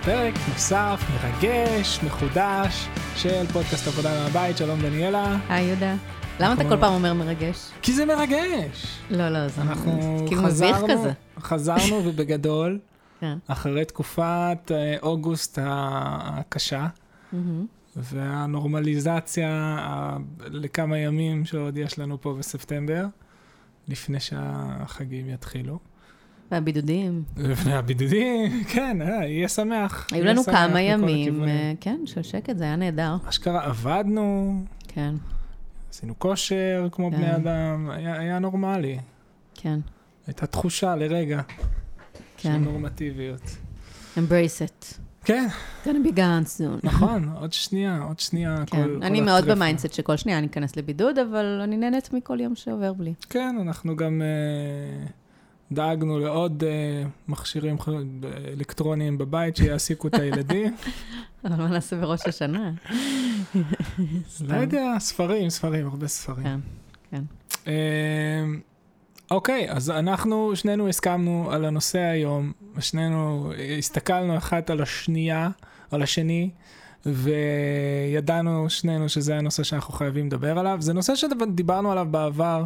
לפרק נוסף, מרגש, מחודש, של פודקאסט עבודה מהבית, שלום דניאלה. היי יהודה. למה אתה כל פעם אומר מרגש? כי זה מרגש. לא, לא, זה אנחנו כאילו מביך חזרנו, כזה. חזרנו ובגדול, כן. אחרי תקופת אה, אוגוסט הקשה. והנורמליזציה לכמה ימים שעוד יש לנו פה בספטמבר, לפני שהחגים יתחילו. והבידודים. לפני הבידודים, כן, אה, יהיה שמח. היו לנו כמה ימים. אה, כן, של שקט, זה היה נהדר. אשכרה עבדנו, כן, עשינו כושר כמו כן. בני אדם, היה, נורמלי. כן, הייתה תחושה לרגע של כן. נורמטיביות. embrace it. כן, gonna be gone soon. נכון, עוד שנייה, עוד שנייה. כן, כל, אני כל מאוד. ב mindset שכל שנייה אני אכנס לבידוד, אבל אני נהנית מכל יום שעובר בלי. כן, אנחנו גם אה, דאגנו לעוד אה, מכשירים אלקטרוניים בבית שיעסיקו את הילדים. אבל מה נעשה בראש השנה? לא יודע, ספרים, ספרים, הרבה ספרים. כן, כן. אמ, אוקיי, אז אנחנו שנינו הסכמנו על הנושא היום, ושנינו הסתכלנו אחת על השנייה, על השני, וידענו שנינו שזה הנושא שאנחנו חייבים לדבר עליו. זה נושא שדיברנו עליו בעבר,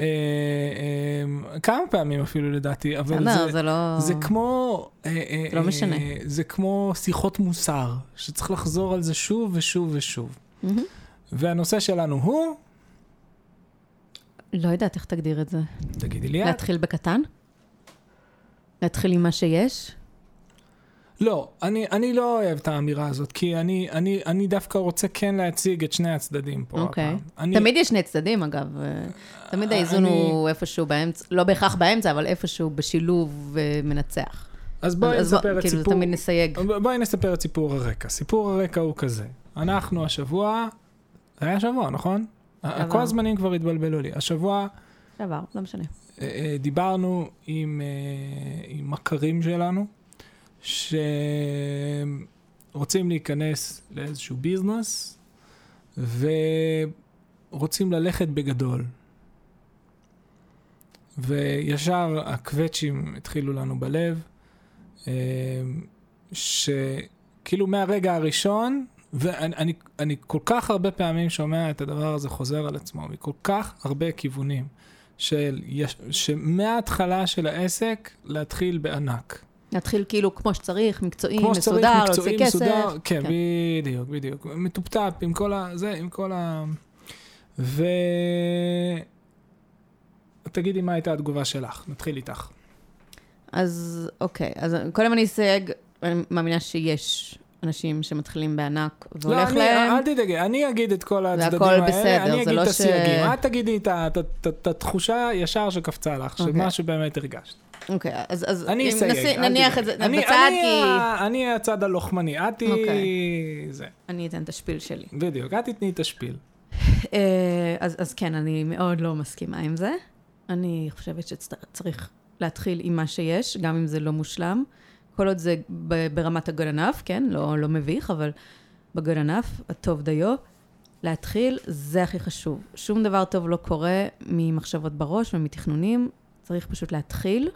אה, אה, כמה פעמים אפילו לדעתי, אבל בסדר, זה, זה לא... זה כמו... אה, אה, זה לא משנה. אה, זה כמו שיחות מוסר, שצריך לחזור על זה שוב ושוב ושוב. מהמם. והנושא שלנו הוא, לא יודעת איך תגדיר את זה. תגידי לי את. להתחיל בקטן? להתחיל עם מה שיש? לא, אני, אני לא אוהב את האמירה הזאת, כי אני, אני, אני דווקא רוצה כן להציג את שני הצדדים פה. אוקיי. הפעם. אני, תמיד יש שני צדדים, אגב. אה, תמיד האיזון אני- הוא איפשהו באמצע, לא בהכרח באמצע, אבל איפשהו בשילוב אה, מנצח. אז בואי אז בוא- נספר את כאילו, סיפור... תמיד נסייג. בואי נספר את סיפור הרקע. סיפור הרקע הוא כזה. אנחנו השבוע, זה היה השבוע, נכון? שעבר. כל הזמנים כבר התבלבלו לי. השבוע שעבר, לא משנה. אה, אה, דיברנו עם, אה, עם מכרים שלנו, שרוצים להיכנס לאיזשהו ביזנס, ורוצים ללכת בגדול. וישר הקווצ'ים התחילו לנו בלב, אה, שכאילו מהרגע הראשון, ואני אני, אני כל כך הרבה פעמים שומע את הדבר הזה חוזר על עצמו, מכל כך הרבה כיוונים. של, שמההתחלה של העסק להתחיל בענק. נתחיל כאילו כמו שצריך, מקצועי, כמו שצריך, מסודר, להוציא מקצועי, כסף. מסודר, כן, כן. בדיוק, בדיוק. מטופטפ עם כל ה... זה, עם כל ה... ו... תגידי מה הייתה התגובה שלך, נתחיל איתך. אז אוקיי, אז קודם אני אסייג, אני מאמינה שיש אנשים שמתחילים בענק, לא, והולך אני, להם... אל תדאגי, אני אגיד את כל הצדדים והכל האלה, בסדר, אני זה אגיד לא ש- הסייגים. את תגידי את ה- את ה- את התחושה ישר שקפצה לך, אוקיי. שמשהו באמת הרגשת. אוקיי, אז, אז אני אם אסייג, נשים- אל נניח. את זה אני- בצד, אני כי ה- אני הצד הלוחמני, את אוקיי. היא... זה. אני אתן את השפיל שלי. בדיוק, את תתני את השפיל. אה, אז, אז כן, אני מאוד לא מסכימה עם זה. אני חושבת שצריך להתחיל עם מה שיש, גם אם זה לא מושלם. כל עוד זה ברמת enough, כן? לא, לא מביך, אבל enough, הטוב דיו. להתחיל, זה הכי חשוב. שום דבר טוב לא קורה ממחשבות בראש ומתכנונים, צריך פשוט להתחיל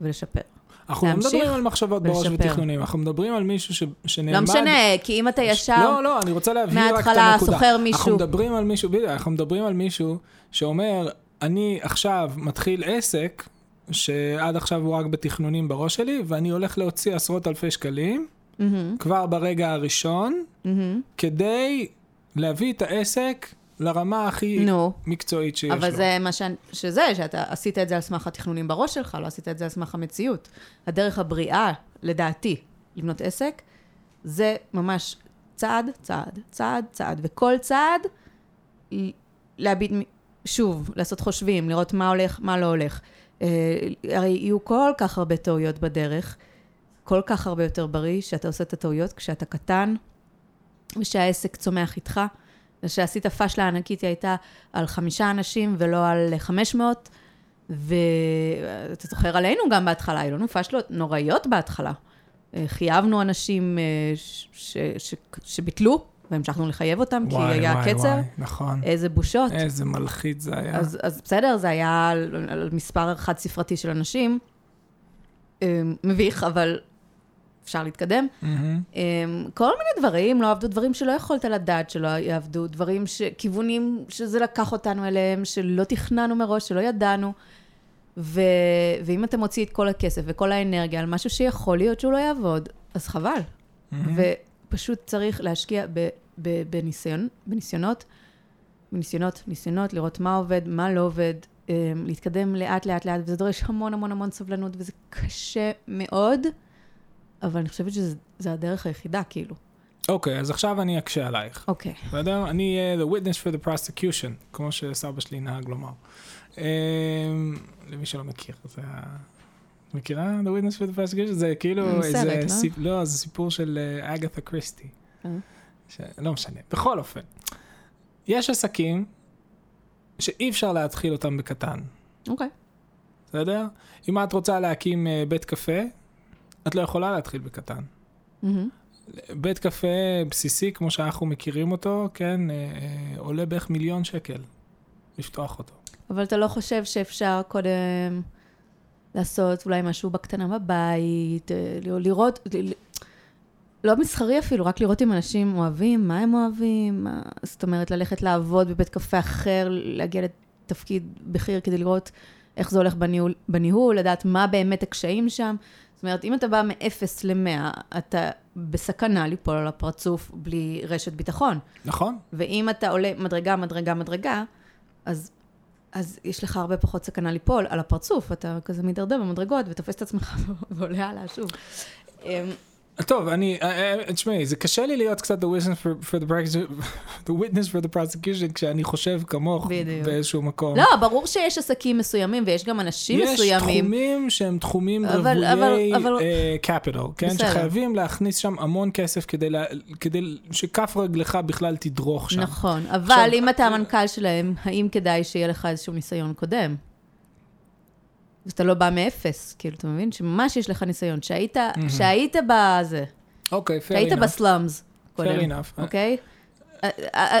ולשפר. אנחנו לא מדברים על מחשבות בראש. ותכנונים, אנחנו מדברים על מישהו ש... שנעמד... לא משנה, כי אם אתה ישר לא, לא, אני רוצה להבהיר רק את מההתחלה הנקודה. סוחר אנחנו מישהו, מדברים על מישהו, בדיוק, אנחנו מדברים על מישהו שאומר, אני עכשיו מתחיל עסק, שעד עכשיו הוא רק בתכנונים בראש שלי, ואני הולך להוציא עשרות אלפי שקלים, מהמם, כבר ברגע הראשון, מהמם. כדי להביא את העסק לרמה הכי נו. מקצועית שיש לו. אבל זה מה ש... שזה, שאתה עשית את זה על סמך התכנונים בראש שלך, לא עשית את זה על סמך המציאות. הדרך הבריאה, לדעתי, לבנות עסק, זה ממש צעד, צעד, צעד, צעד, וכל צעד, להביט, שוב, לעשות חושבים, לראות מה הולך, מה לא הולך. אה, הרי יהיו כל כך הרבה טעויות בדרך, כל כך הרבה יותר בריא, שאתה עושה את הטעויות כשאתה קטן, ושהעסק צומח איתך. ושעשית פשלה ענקית, היא הייתה על חמישה אנשים ולא על 500, ואתה זוכר עלינו גם בהתחלה, היו לנו פשלות נוראיות בהתחלה. אה, חייבנו אנשים אה, ש- ש- ש- שביטלו, והמשכנו לחייב אותם, כי וואי, היה וואי, קצר. וואי, נכון. איזה בושות. איזה מלחיץ זה היה. אז, אז בסדר, זה היה על, על מספר חד ספרתי של אנשים, אה, מביך, אבל אפשר להתקדם. אמ, כל מיני דברים, לא עבדו דברים שלא יכולת לדעת שלא יעבדו, דברים ש... כיוונים שזה לקח אותנו אליהם, שלא תכננו מראש, שלא ידענו. ו... ואם אתה מוציא את כל הכסף וכל האנרגיה על משהו שיכול להיות שהוא לא יעבוד, אז חבל. מהמם. ופשוט צריך להשקיע. בניסיון, בניסיונות, בניסיונות, ניסיונות, לראות מה עובד, מה לא עובד, אמ, להתקדם לאט, לאט, לאט, וזה דורש המון המון המון סבלנות, וזה קשה מאוד, אבל אני חושבת שזה הדרך היחידה, כאילו. אוקיי, אז עכשיו אני אקשה עלייך. אוקיי. בסדר? אני אהיה the witness for the prosecution, כמו שסבא שלי נהג לומר. אמ, למי שלא מכיר, זה ה... מכירה the witness for the prosecution? זה כאילו סרט, איזה... לא? סיפ... לא, זה סיפור של אה, אגתה קריסטי. אה. ש... לא משנה. בכל אופן, יש עסקים שאי אפשר להתחיל אותם בקטן, אוקיי. בסדר? אם את רוצה להקים אה, בית קפה, את לא יכולה להתחיל בקטן. מהמם. בית קפה בסיסי, כמו שאנחנו מכירים אותו, כן, אה, אה, עולה בערך מיליון שקל לפתוח אותו. אבל אתה לא חושב שאפשר קודם לעשות אולי משהו בקטנה בבית, לראות, לא מסחרי אפילו, רק לראות אם אנשים אוהבים, מה הם אוהבים, מה, זאת אומרת, ללכת לעבוד בבית קפה אחר, להגיע לתפקיד בכיר כדי לראות איך זה הולך בניהול, בניהול לדעת מה באמת הקשיים שם. זאת אומרת, אם אתה בא מ-0 ל-100, אתה בסכנה ליפול על הפרצוף בלי רשת ביטחון. נכון? ואם אתה עולה מדרגה, מדרגה, מדרגה, אז, אז יש לך הרבה פחות סכנה ליפול על הפרצוף. אתה כזה מידרדר במדרגות ותופס את עצמך ועולה הלאה שוב. טוב, אני, אה, אה, תשמעי, זה קשה לי להיות קצת the witness for, for the, prosecution- the witness for the prosecution כשאני חושב כמוך בדיוק. באיזשהו מקום. לא, ברור שיש עסקים מסוימים ויש גם אנשים יש מסוימים. תחומים שהם תחומים אבל- רוויי אבל- אבל- קפיטל, כן? בסדר. שחייבים להכניס שם המון כסף כדי, לה, כדי שכף רגלך בכלל תדרוך שם. נכון, אבל עכשיו- אם אתה המנכ"ל שלהם, האם כדאי שיהיה לך איזשהו ניסיון קודם? ואתה לא בא מאפס, כאילו, אתה מבין? שממש יש לך ניסיון, שהיית, שהיית בזה, אוקיי, fair שהיית enough. בסלאמס קודם. fair enough. אוקיי?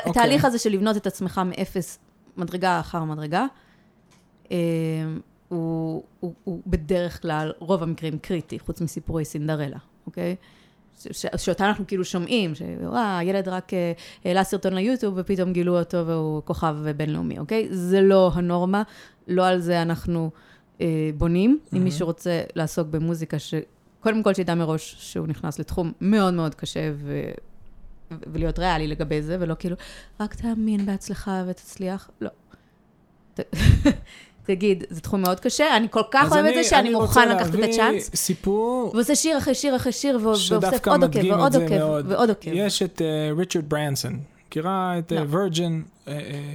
התהליך הזה של לבנות את עצמך מאפס, מדרגה אחר מדרגה, אה, הוא, הוא, הוא בדרך כלל, רוב המקרים קריטי, חוץ מסיפורי סינדרלה, אוקיי? ש- ש- שאותה אנחנו כאילו שומעים, שוואה, הילד רק אה, העלה סרטון ליוטיוב ופתאום גילו אותו והוא כוכב בינלאומי, אוקיי? זה לא הנורמה, לא על זה אנחנו אה, בונים. אם מישהו רוצה לעסוק במוזיקה, שקודם כל שידע מראש שהוא נכנס לתחום מאוד מאוד קשה ו... ולהיות ריאלי לגבי זה, ולא כאילו, רק תאמין בהצלחה ותצליח. לא. תגיד, זה תחום מאוד קשה, אני כל כך אז אוהבת את זה שאני אני מוכן לקחת את הצ'אנס. סיפור ועושה שיר אחרי שיר אחרי שיר, ו- ואוסף שדווקא עוד עוקב, ועוד עוקב. ועוד עוקב. יש את אה, ריצ'רד ברנסון. מכירה את לא. וירג'ן,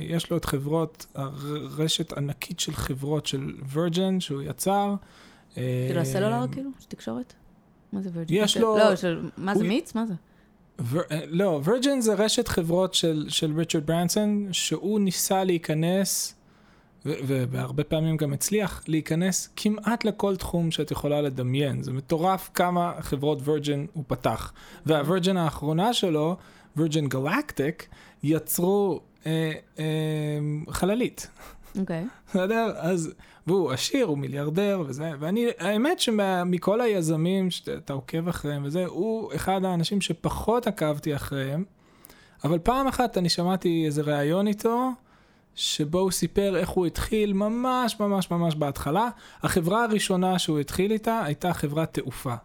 יש לו את חברות, הר- רשת ענקית של חברות של וירג'ן שהוא יצר. אה, כאילו הסלולר כאילו? של תקשורת? מה זה וירג'ין? יש לו- לא, של... מה זה מיץ? מה זה? אה, לא, וירג'ן זה רשת חברות של, של ריצ'רד ברנסון, שהוא ניסה להיכנס, והרבה פעמים גם הצליח, להיכנס כמעט לכל תחום שאת יכולה לדמיין. זה מטורף כמה חברות וירג'ן הוא פתח. והווירג'ן האחרונה שלו, וירג'ן גלקטיק, יצרו אה, אה, חללית. אוקיי. בסדר? אז, והוא עשיר, הוא מיליארדר וזה, ואני, האמת שמכל היזמים שאתה עוקב אחריהם וזה, הוא אחד האנשים שפחות עקבתי אחריהם, אבל פעם אחת אני שמעתי איזה ראיון איתו, שבו הוא סיפר איך הוא התחיל ממש ממש ממש בהתחלה. החברה הראשונה שהוא התחיל איתה הייתה חברת תעופה.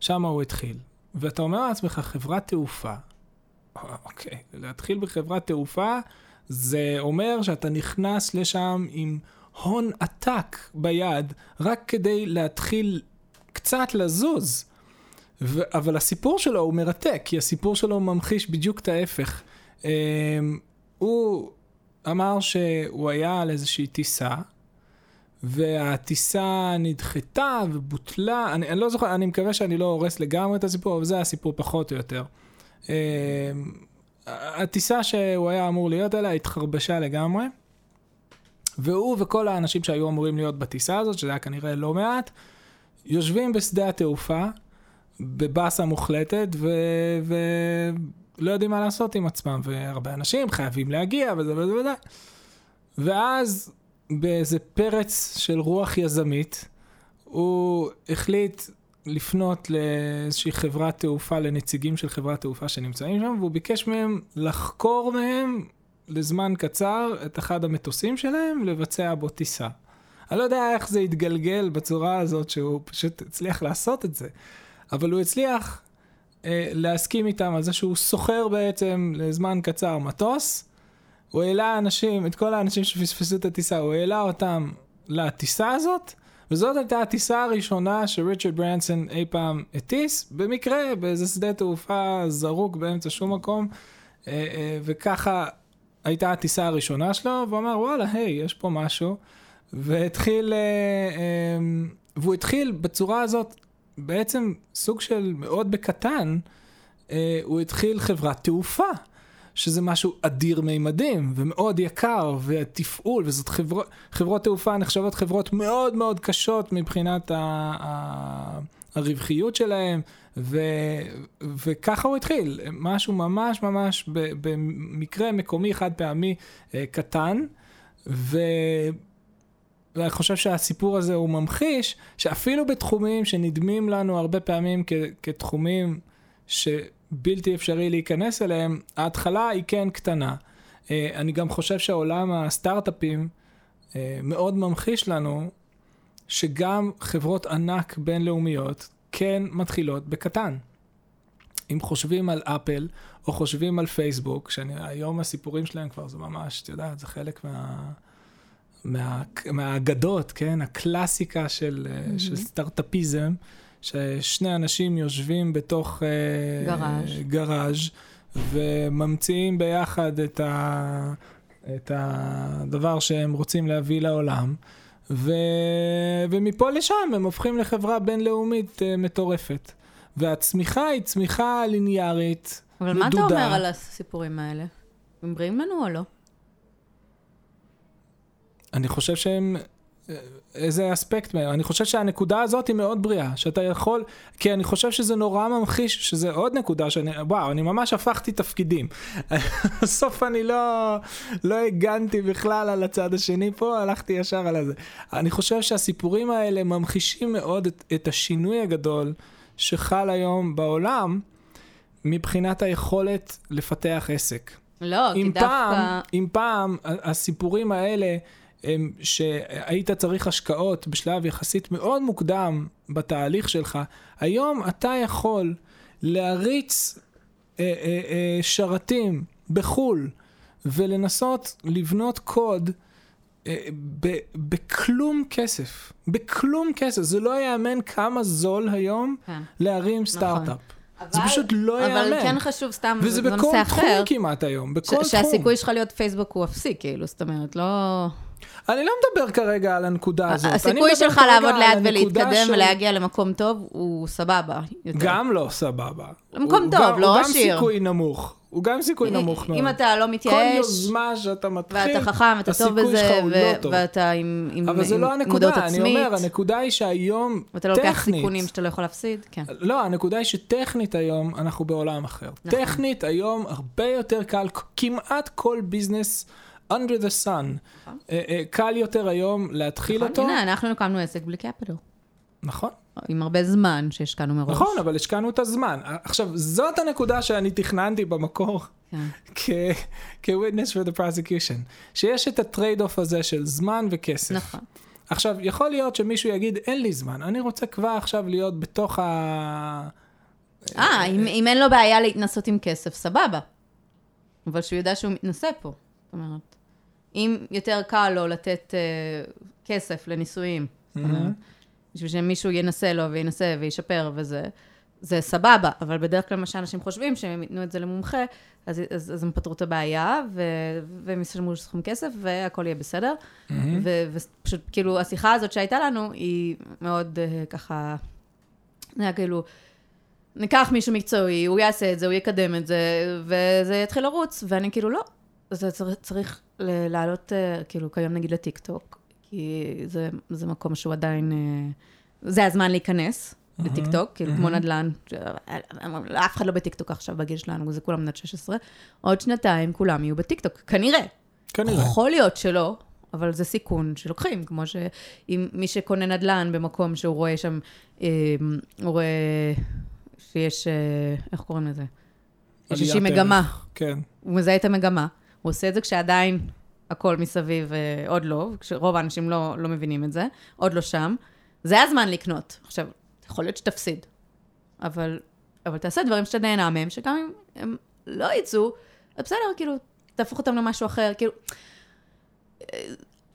שם הוא התחיל. ואתה אומר לעצמך, חברת תעופה. אוקיי, להתחיל בחברת תעופה, זה אומר שאתה נכנס לשם עם הון עתק ביד, רק כדי להתחיל קצת לזוז. ו- אבל הסיפור שלו הוא מרתק, כי הסיפור שלו ממחיש בדיוק את ההפך. Um, הוא אמר שהוא היה על איזושהי טיסה, והטיסה נדחתה ובוטלה, אני, אני לא זוכר, אני מקווה שאני לא הורס לגמרי את הסיפור, אבל זה הסיפור פחות או יותר. Um, הטיסה שהוא היה אמור להיות עליה התחרבשה לגמרי, והוא וכל האנשים שהיו אמורים להיות בטיסה הזאת, שזה היה כנראה לא מעט, יושבים בשדה התעופה, בבאסה מוחלטת, ו... ו... לא יודעים מה לעשות עם עצמם, והרבה אנשים חייבים להגיע, וזה וזה וזה. ואז באיזה פרץ של רוח יזמית, הוא החליט לפנות לאיזושהי חברת תעופה, לנציגים של חברת תעופה שנמצאים שם, והוא ביקש מהם לחקור מהם לזמן קצר את אחד המטוסים שלהם, לבצע בו טיסה. אני לא יודע איך זה התגלגל בצורה הזאת שהוא פשוט הצליח לעשות את זה, אבל הוא הצליח אה, להסכים איתם על זה שהוא סוחר בעצם לזמן קצר מטוס. הוא העלה אנשים, את כל האנשים שפספסו את הטיסה, הוא העלה אותם לטיסה הזאת, וזאת הייתה הטיסה הראשונה שריצ'רד ברנסון אי פעם הטיס, במקרה באיזה שדה תעופה זרוק באמצע שום מקום, אה, אה, וככה הייתה הטיסה הראשונה שלו, והוא אמר וואלה, היי, יש פה משהו, והתחיל, אה, והוא התחיל בצורה הזאת, בעצם סוג של מאוד בקטן, הוא התחיל חברת תעופה. שזה משהו אדיר מימדים ומאוד יקר, והתפעול, וזאת חברות, חברות תעופה נחשבות חברות מאוד מאוד קשות מבחינת ה, ה, הרווחיות שלהם, ו, וככה הוא התחיל, משהו ממש ממש במקרה מקומי חד פעמי אה, קטן, ו... ואני חושב שהסיפור הזה הוא ממחיש שאפילו בתחומים שנדמים לנו הרבה פעמים כ- כתחומים ש... בלתי אפשרי להיכנס אליהם, ההתחלה היא כן קטנה. אה, אני גם חושב שעולם הסטארט-אפים אה, מאוד ממחיש לנו שגם חברות ענק בינלאומיות כן מתחילות בקטן. אם חושבים על אפל, או חושבים על פייסבוק, שהיום הסיפורים שלהם כבר זה ממש, את יודעת, זה חלק מה... מה, מהאגדות, כן? הקלאסיקה של, mm-hmm. של סטארט-אפיזם. ששני אנשים יושבים בתוך אה, גראז', גראז' וממציאים ביחד את, ה, את הדבר שהם רוצים להביא לעולם, ו, ומפה לשם הם הופכים לחברה בינלאומית uh, מטורפת. והצמיחה היא צמיחה ליניארית, אבל מדודה. מה אתה אומר על הסיפורים האלה? הם בריאים לנו או לא? אני חושב שהם איזה אספקט מהם. אני חושב שהנקודה הזאת היא מאוד בריאה, שאתה יכול, כי אני חושב שזה נורא ממחיש, שזה עוד נקודה שאני, וואו, אני ממש הפכתי תפקידים. בסוף אני לא, לא הגנתי בכלל על הצד השני פה, הלכתי ישר על זה. אני חושב שהסיפורים האלה ממחישים מאוד את, את השינוי הגדול שחל היום בעולם, מבחינת היכולת לפתח עסק. לא, כי דווקא... אם פעם הסיפורים האלה... שהיית צריך השקעות בשלב יחסית מאוד מוקדם בתהליך שלך, היום אתה יכול להריץ אה, אה, אה, שרתים בחו"ל ולנסות לבנות קוד ב, בכלום כסף, בכלום כסף, זה לא ייאמן כמה זול היום כן. להרים נכון. סטארט-אפ. אבל, זה פשוט לא ייאמן. אבל כן חשוב סתם, וזה בכל תחום כמעט היום, בכל ש- תחום. שהסיכוי שלך להיות פייסבוק הוא אפסי, כאילו, זאת אומרת, לא... אני לא מדבר כרגע על הנקודה הזאת. הסיכוי שלך לעבוד לאט ולהתקדם. ולהגיע למקום טוב הוא סבבה. יותר. גם לא סבבה. למקום טוב, לא עשיר. הוא גם סיכוי נמוך. הוא גם סיכוי נמוך מאוד. אם אתה לא מתייאש... כל יוזמה שאתה מתחיל, ואתה חכם, אתה טוב בזה, ו- לא טוב. ואתה עם, עם, אבל זה לא הנקודה, אני אומר, הנקודה היא שהיום, טכנית... ואתה לוקח סיכונים שאתה לא יכול להפסיד, כן. לא, הנקודה היא שטכנית היום, אנחנו בעולם אחר. נכון. טכנית היום, הרבה יותר קל, כמעט כל ביזנס... under the sun. נכון. אה, אה, קל יותר היום להתחיל נכון, אותו. הנה, אנחנו הקמנו עסק בלי קפיטל. נכון. עם הרבה זמן שהשקענו מראש. נכון, אבל השקענו את הזמן. עכשיו, זאת הנקודה שאני תכננתי במקור. כן. כ witness for the prosecution, שיש את ה trade-off הזה של זמן וכסף. נכון. עכשיו, יכול להיות שמישהו יגיד, אין לי זמן, אני רוצה כבר עכשיו להיות בתוך ה... אה, אם, אם אין לו בעיה להתנסות עם כסף, סבבה. אבל שהוא יודע שהוא מתנסה פה. זאת אומרת, אם יותר קל לו לתת uh, כסף לנישואים, mm-hmm. בשביל שמישהו ינסה לו וינסה וישפר וזה, זה סבבה, אבל בדרך כלל מה שאנשים חושבים, שהם ייתנו את זה למומחה, אז, אז, אז הם פתרו את הבעיה, ו, והם ישלמו סכום כסף, והכל יהיה בסדר. Mm-hmm. ו, ופשוט, כאילו, השיחה הזאת שהייתה לנו, היא מאוד uh, ככה, זה היה כאילו, ניקח מישהו מקצועי, הוא יעשה את זה, הוא יקדם את זה, וזה יתחיל לרוץ, ואני כאילו, לא, זה צריך, צריך לעלות, אה, כאילו, כיום נגיד לטיקטוק, כי זה, זה מקום שהוא עדיין, אה, זה הזמן להיכנס mm-hmm, לטיקטוק, כאילו, mm-hmm. כמו נדל"ן, אף אחד לא בטיקטוק עכשיו בגיל שלנו, זה כולם בני 16, עוד שנתיים כולם יהיו בטיקטוק, כנראה. כנראה. יכול להיות שלא, אבל זה סיכון שלוקחים, כמו שאם מי שקונה נדל"ן במקום שהוא רואה שם, אה, הוא רואה שיש, אה, איך קוראים לזה? יש איזושהי מגמה. כן. הוא מזהה את המגמה. הוא עושה את זה כשעדיין הכל מסביב אה, עוד לא, כשרוב האנשים לא, לא מבינים את זה, עוד לא שם. זה הזמן לקנות. עכשיו, יכול להיות שתפסיד, אבל, אבל תעשה דברים שאתה נהנה מהם, שגם אם הם לא יצאו, אז בסדר, כאילו, תהפוך אותם למשהו אחר, כאילו... אה,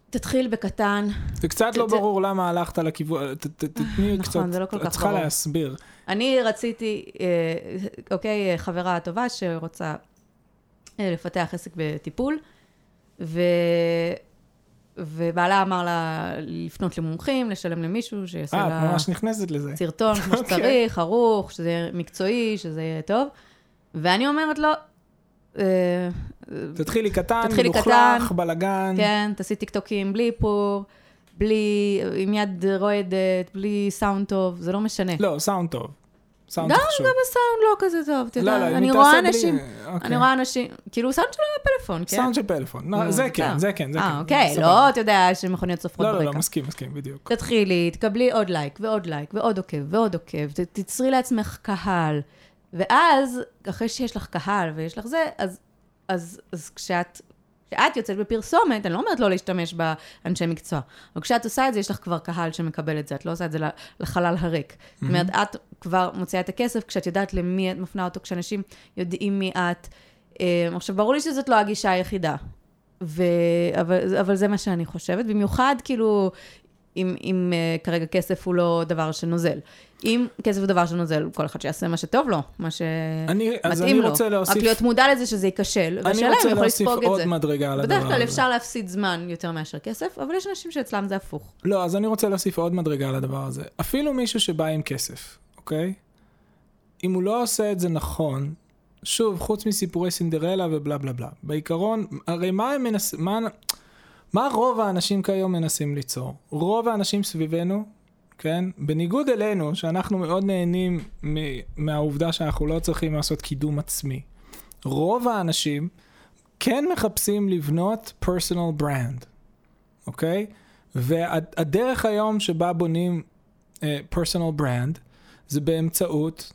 תתחיל בקטן. זה קצת לא זה- ברור למה הלכת לכיוון, ת- ת- תתני נכון, קצת, זה לא כל את כך צריכה ברור. להסביר. אני רציתי, אה, אוקיי, חברה טובה שרוצה אה, לפתח עסק בטיפול, ו... ובעלה אמר לה לפנות למומחים, לשלם למישהו שיעשה אה, את לה ממש נכנסת לזה. סרטון כמו אוקיי. שצריך, ערוך, שזה יהיה מקצועי, שזה יהיה טוב. ואני אומרת לו, אה, תתחילי קטן, תתחילי מלוכלך, קטן. בלאגן. כן, תעשי טיקטוקים בלי איפור, בלי, עם יד רועדת, בלי סאונד טוב, זה לא משנה. לא, סאונד טוב. סאונד גם, חשוב. גם הסאונד לא כזה טוב, אתה לא, יודע, לא, אם אני רואה אנשים, אוקיי. אני רואה אנשים, כאילו סאונד שלו בפלאפון, כן? סאונד של פלאפון. לא, נו, זה בסדר. כן, זה כן, זה כן. אה, אוקיי. לא, אתה יודע, שמכוניות צופרות לא, לא, לא, ברקע. מסכים, מסכים, בדיוק. תתחילי, תקבלי עוד לייק ועוד לייק ועוד עוקב ועוד עוקב, תצרי לעצמך קהל. ואז, אחרי שיש לך קהל ויש לך זה, אז, אז, אז כשאת, כשאת יוצאת בפרסומת, אני לא אומרת לא להשתמש באנשי מקצוע, אבל כשאת עושה את זה, יש לך כבר קהל שמקבל את זה, את לא עושה את זה לחלל הריק. זאת אומרת, את כבר מוציאה את הכסף כשאת יודעת למי את מפנה אותו, כשאנשים יודעים מי את. אה, עכשיו, ברור לי שזאת לא הגישה היחידה. ו... אבל, אבל זה מה שאני חושבת, במיוחד כאילו, אם, אם uh, כרגע כסף הוא לא דבר שנוזל. אם כסף הוא דבר שנוזל, כל אחד שיעשה מה שטוב לו, מה אני- שמתאים אני לו. רוצה להוסיף- רק להיות מודע לזה שזה ייכשל, אני והשאלה אם רוצה יכול להוסיף לספוג את עוד זה. מדרגה על הדבר הזה. בדרך כלל אפשר להפסיד זמן יותר מאשר כסף, אבל יש אנשים שאצלם זה הפוך. לא, אז אני רוצה להוסיף עוד מדרגה על הדבר הזה. אפילו מישהו שבא עם כסף, אוקיי? אם הוא לא עושה את זה נכון, שוב, חוץ מסיפורי סינדרלה ובלה בלה בלה, בעיקרון, הרי מה הם מנסים, מה, מה רוב האנשים כיום מנסים ליצור? רוב האנשים סביבנו, כן? בניגוד אלינו, שאנחנו מאוד נהנים מהעובדה שאנחנו לא צריכים לעשות קידום עצמי. רוב האנשים כן מחפשים לבנות personal brand, אוקיי? והדרך היום שבה בונים uh, personal brand זה באמצעות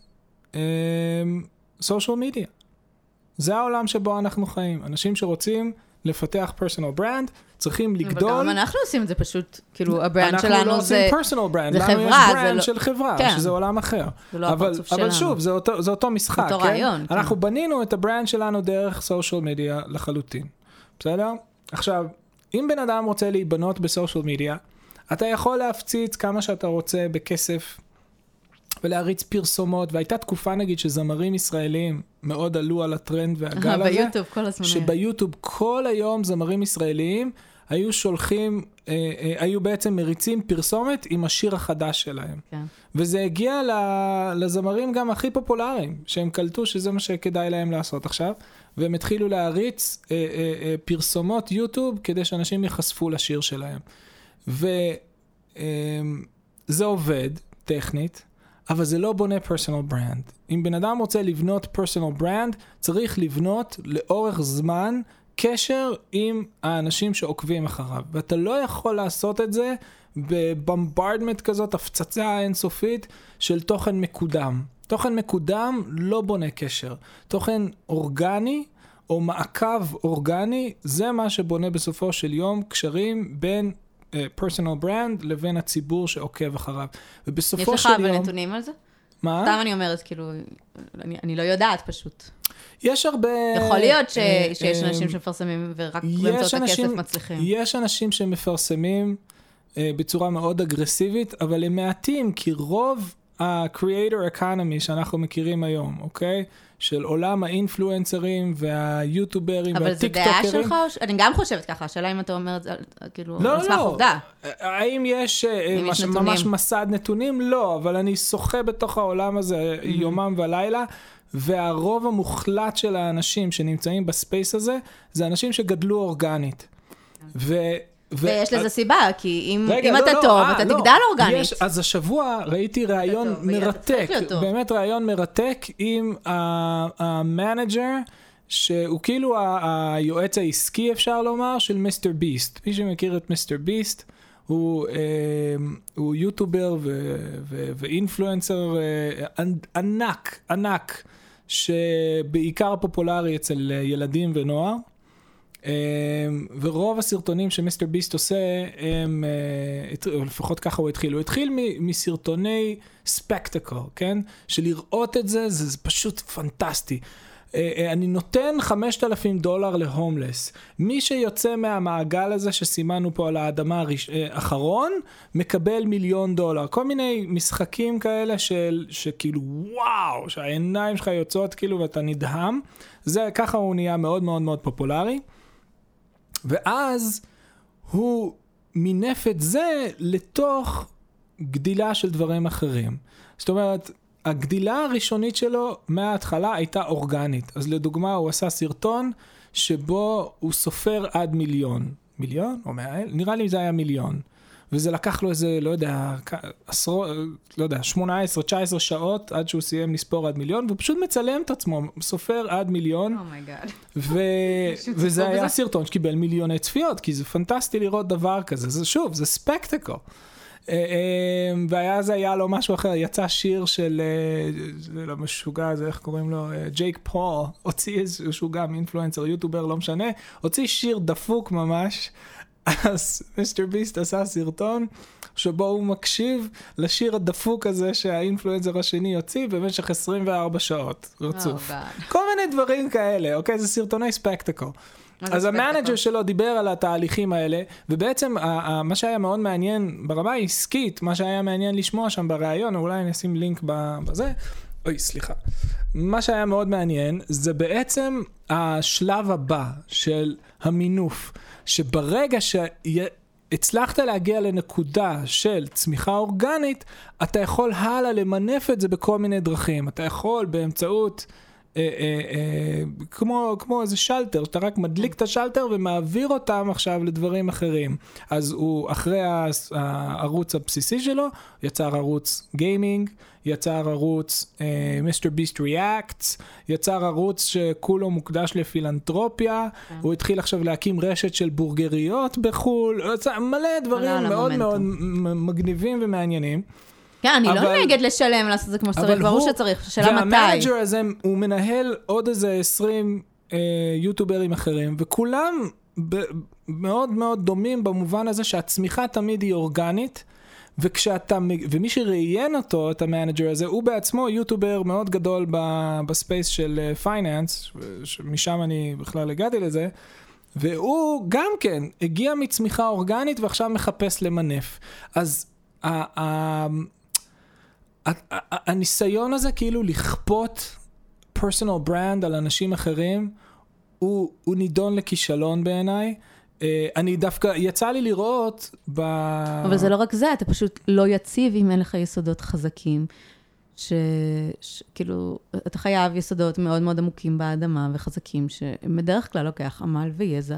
סושיאל מדיה. זה העולם שבו אנחנו חיים. אנשים שרוצים לפתח personal brand צריכים לגדול. אבל גם אנחנו עושים את זה פשוט, כאילו, ה brand אנחנו שלנו לא זה... עושים personal brand, זה לנו חברה, יש זה brand לא- של חברה, כן. שזה עולם אחר. זה לא אבל, הפרצוף אבל שלנו. שוב, זה אותו, זה אותו משחק, אותו כן? רעיון, כן. אנחנו בנינו את ה brand שלנו דרך social media לחלוטין, בסדר? עכשיו, אם בן אדם רוצה להיבנות ב social media, אתה יכול להפציץ כמה שאתה רוצה בכסף ולהריץ פרסומות, והייתה תקופה נגיד שזמרים ישראלים מאוד עלו על הטרנד והגל הזה. ביוטיוב כל הזמן. שביוטיוב כל היום זמרים ישראלים היו שולחים, אה, אה, היו בעצם מריצים פרסומת עם השיר החדש שלהם. כן. וזה הגיע לזמרים גם הכי פופולריים, שהם קלטו שזה מה שכדאי להם לעשות עכשיו, והם התחילו להריץ אה, אה, אה, פרסומות יוטיוב כדי שאנשים ייחשפו לשיר שלהם. וזה עובד, טכנית, אבל זה לא בונה personal brand. אם בן אדם רוצה לבנות personal brand, צריך לבנות לאורך זמן קשר עם האנשים שעוקבים אחריו. ואתה לא יכול לעשות את זה ב bombardment כזאת, הפצצה אינסופית של תוכן מקודם. תוכן מקודם לא בונה קשר. תוכן אורגני או מעקב אורגני, זה מה שבונה בסופו של יום קשרים בין personal uh, brand לבין הציבור שעוקב אחריו. ובסופו יש לך של אבל יום... נתונים על זה? מה? סתם אני אומרת, כאילו, אני, אני לא יודעת פשוט. יש הרבה... יכול להיות ש, אה, שיש אה, אנשים שמפרסמים ורק באמצעות הכסף מצליחים. יש אנשים שמפרסמים אה, בצורה מאוד אגרסיבית, אבל הם מעטים, כי רוב ה-creator economy שאנחנו מכירים היום, אוקיי? של עולם האינפלואנסרים והיוטיוברים אבל זה דעה והטיקטוקרים. שלך? אני גם חושבת ככה, השאלה אם אתה אומר את זה, על- כאילו, לא, על סמך לא. עובדה. האם יש, אה, אם יש מש, נתונים. ממש מסד נתונים? לא, אבל אני שוחה בתוך העולם הזה Mm-hmm. יומם ולילה, והרוב המוחלט של האנשים שנמצאים ב space הזה, זה אנשים שגדלו אורגנית. ו... ו- ויש לזה סיבה, כי אם רגע, אם לא, אתה לא, טוב, אה, אתה לא. תגדל אורגנית. יש, אז השבוע ראיתי ראיון מרתק. באמת ראיון מרתק עם ה manager שהוא כאילו היועץ העסקי, אפשר לומר, של מיסטר ביסט. מי שמכיר את מיסטר ביסט, הוא, אה, הוא יוטובר ו- ו- ו influencer אה, ענק, ענק, שבעיקר פופולרי אצל ילדים ונוער. אה, ורוב הסרטונים שמיסטר ביסט עושה, הם, אה, לפחות ככה הוא התחיל, הוא התחיל מסרטוני ספקטקל, כן? שלראות את זה, זה, זה פשוט פנטסטי. אה, אה, אני נותן 5,000 דולר להומלס. מי שיוצא מהמעגל הזה שסימנו פה על האדמה האחרון, מקבל מיליון דולר. כל מיני משחקים כאלה של, שכאילו וואו, שהעיניים שלך יוצאות כאילו ואתה נדהם. זה, ככה הוא נהיה מאוד מאוד מאוד פופולרי. ואז הוא מינף את זה לתוך גדילה של דברים אחרים. זאת אומרת, הגדילה הראשונית שלו מההתחלה הייתה אורגנית. אז לדוגמה, הוא עשה סרטון שבו הוא סופר עד מיליון. מיליון? או מאה אלף? נראה לי זה היה מיליון. וזה לקח לו איזה, לא יודע, עשרות, לא יודע, 18-19 שעות עד שהוא סיים לספור עד מיליון, והוא פשוט מצלם את עצמו, סופר עד מיליון. Oh my God. ו... מישהו וזה היה בזה? סרטון שקיבל מיליוני צפיות, כי זה פנטסטי לראות דבר כזה. זה שוב, זה ספקטקל. והיה זה היה לו משהו אחר, יצא שיר של, אה, של המשוגע הזה, איך קוראים לו? אה, ג'ייק פול, הוציא איזשהו גם influencer, יוטובר, לא משנה, הוציא שיר דפוק ממש. אז מיסטר ביסט עשה סרטון שבו הוא מקשיב לשיר הדפוק הזה שה influencer השני הוציא במשך 24 שעות רצוף. Oh, God. כל מיני דברים כאלה, אוקיי? זה סרטוני ספקטקל. אז? ה manager שלו דיבר על התהליכים האלה, ובעצם מה שהיה מאוד מעניין ברמה העסקית, מה שהיה מעניין לשמוע שם בריאיון, אולי אני אשים לינק בזה, אוי, סליחה. מה שהיה מאוד מעניין, זה בעצם השלב הבא של המינוף, שברגע שהצלחת להגיע לנקודה של צמיחה אורגנית, אתה יכול הלאה למנף את זה בכל מיני דרכים. אתה יכול באמצעות... אה, אה, אה, כמו, כמו איזה שלטר, שאתה רק מדליק את השלטר ומעביר אותם עכשיו לדברים אחרים. אז הוא, אחרי הערוץ הבסיסי שלו, יצר ערוץ גיימינג, יצר ערוץ מיסטר ביסט ריאקטס, יצר ערוץ שכולו מוקדש לפילנטרופיה, הוא התחיל עכשיו להקים רשת של בורגריות בחו"ל, מלא דברים מאוד מאוד מגניבים ומעניינים. כן, אני לא אבל- נגד לשלם, לעשות את זה כמו שצריך, ברור הוא- שצריך, שאלה מתי. וה manager הזה, הוא מנהל עוד איזה 20 אה, יוטוברים אחרים, וכולם ב- מאוד מאוד דומים במובן הזה שהצמיחה תמיד היא אורגנית. וכשאתה, ומי שראיין אותו, את ה manager הזה, הוא בעצמו יוטובר מאוד גדול ב- ב space של finance, שמשם אני בכלל הגעתי לזה, והוא גם כן הגיע מצמיחה אורגנית ועכשיו מחפש למנף. אז הניסיון הזה כאילו לכפות personal brand על אנשים אחרים, הוא, הוא נידון לכישלון בעיניי. אה, אני דווקא, יצא לי לראות ב... אבל זה לא רק זה, אתה פשוט לא יציב אם אין לך יסודות חזקים. ש... ש... כאילו, אתה חייב יסודות מאוד מאוד עמוקים באדמה וחזקים, שבדרך כלל לוקח עמל ויזע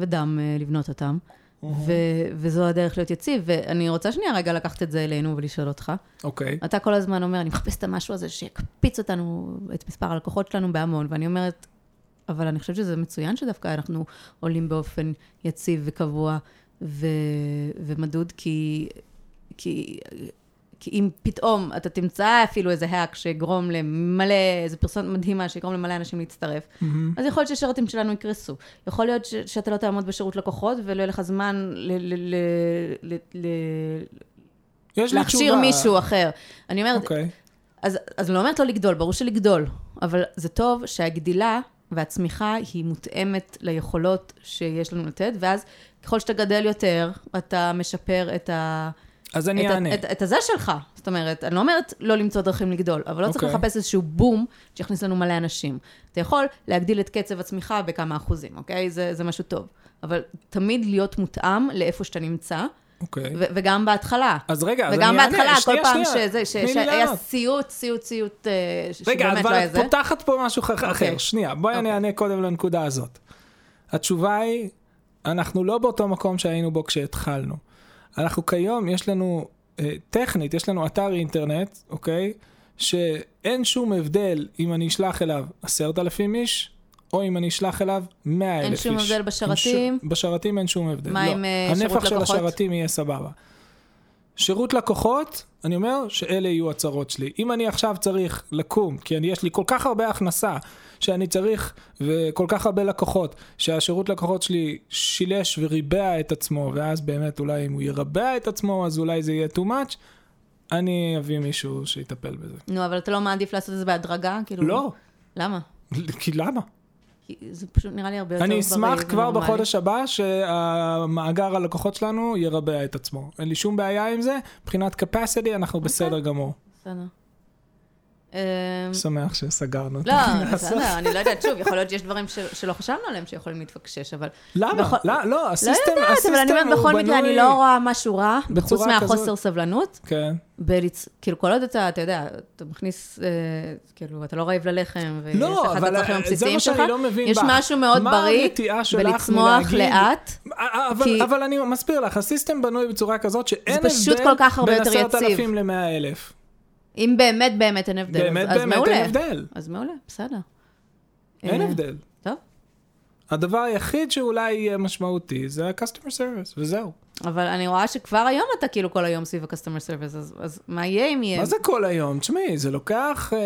ודם אה, לבנות אותם, ו... וזו הדרך להיות יציב. ואני רוצה שנייה רגע לקחת את זה אלינו ולשאול אותך. אוקיי. אתה כל הזמן אומר, אני מחפש את המשהו הזה שיקפיץ אותנו, את מספר הלקוחות שלנו בהמון, ואני אומרת, אבל אני חושבת שזה מצוין שדווקא אנחנו עולים באופן יציב וקבוע ו- ומדוד, כי, כי, כי אם פתאום אתה תמצא אפילו איזה האק שיגרום למלא, איזה פרסומת מדהימה שיגרום למלא אנשים להצטרף, אז יכול להיות שהשירותים שלנו יקרסו. יכול להיות ש- שאתה לא תעמוד בשירות לקוחות ולא יהיה לך זמן ל- ל- ל- ל- ל- להכשיר. מישהו אחר. אני אומרת, אוקיי. אז, אז אני לא אומרת לא לגדול, ברור שלגדול, אבל זה טוב שהגדילה והצמיחה היא מותאמת ליכולות שיש לנו לתת, ואז ככל שאתה גדל יותר, אתה משפר את, ה, אז אני את, אענה. ה, את, את הזה שלך. זאת אומרת, אני לא אומרת לא למצוא דרכים לגדול, אבל לא צריך אוקיי. לחפש איזשהו בום שיכניס לנו מלא אנשים. אתה יכול להגדיל את קצב הצמיחה בכמה אחוזים, אוקיי? זה, זה משהו טוב. אבל תמיד להיות מותאם לאיפה שאתה נמצא, אוקיי. ו- וגם בהתחלה. אז רגע, אז וגם אני אענה. בהתחלה, כל שנייה, פעם שנייה. שזה, ש- שהיה. סיוט, סיוט, סיוט, אה, רגע, שבאמת אבל לא היה את זה. פותחת פה משהו אחר. אוקיי. שנייה, בואי אני אוקיי. אענה קודם לנקודה הזאת. התשובה היא, אנחנו לא באותו מקום שהיינו בו כשהתחלנו. אנחנו כיום, יש לנו, אה, טכנית, יש לנו אתר אינטרנט, אוקיי? שאין שום הבדל אם אני אשלח אליו עשרת אלפים איש, או אם אני אשלח אליו 100 אלף אין איש. שום הבדל בשרתים? ש... בשרתים אין שום הבדל. מה לא. עם, אה, שירות הנפח של לקוחות? השרתים יהיה סבבה. שירות לקוחות, אני אומר שאלה יהיו הצרות שלי. אם אני עכשיו צריך לקום, כי אני, יש לי כל כך הרבה הכנסה, שאני צריך, וכל כך הרבה לקוחות, שהשירות לקוחות שלי שילש וריבע את עצמו, ואז באמת אולי אם הוא ירבע את עצמו, אז אולי זה יהיה too much, אני אביא מישהו שיטפל בזה. נו, אבל אתה לא מעדיף לעשות את זה בהדרגה? כאילו... לא, למה? כי למה? זה פשוט נראה לי הרבה יותר אני אשמח כבר ונורמלי. בחודש הבא שהמאגר הלקוחות שלנו ירבע את עצמו. אין לי שום בעיה עם זה, מבחינת capacity אנחנו בסדר גמור. בסדר. אמ, שמח שסגרנו את לא. בסדר, אני לא יודעת, שוב, יכול להיות שיש דברים שלא חשבנו עליהם שיכולים להתפקשש, אבל... למה? לא, לא, לא הסיסטם, יודעת, אבל אני אומרת, הוא בכל מקרה, אני בנוי- לא רואה משהו רע, חוץ מהחוסר. סבלנות. כן. כאילו, כל עוד אתה, אתה יודע, אתה מכניס, אה, כאילו, אתה לא רעב ללחם, ויש לא, לך את אבל הצרכים זה הבסיסיים שלך, לא יש. משהו מאוד בריא בלצמוח לאט. אבל, כי- אבל אני מסביר לך, הסיסטם בנוי בצורה כזאת שאין יותר בין יציב. 10,000 ל-100,000. אם באמת באמת אין הבדל, באמת אז, אז באמת מעולה. אין הבדל. אז מעולה, בסדר. אין אה, הבדל. טוב, הדבר היחיד שאולי יהיה משמעותי זה ה-customer service, וזהו. אבל אני רואה שכבר היום אתה כאילו כל היום סביב ה-customer service, אז, אז מה יהיה אם יהיה? מה זה כל היום? תשמעי, זה לוקח אה,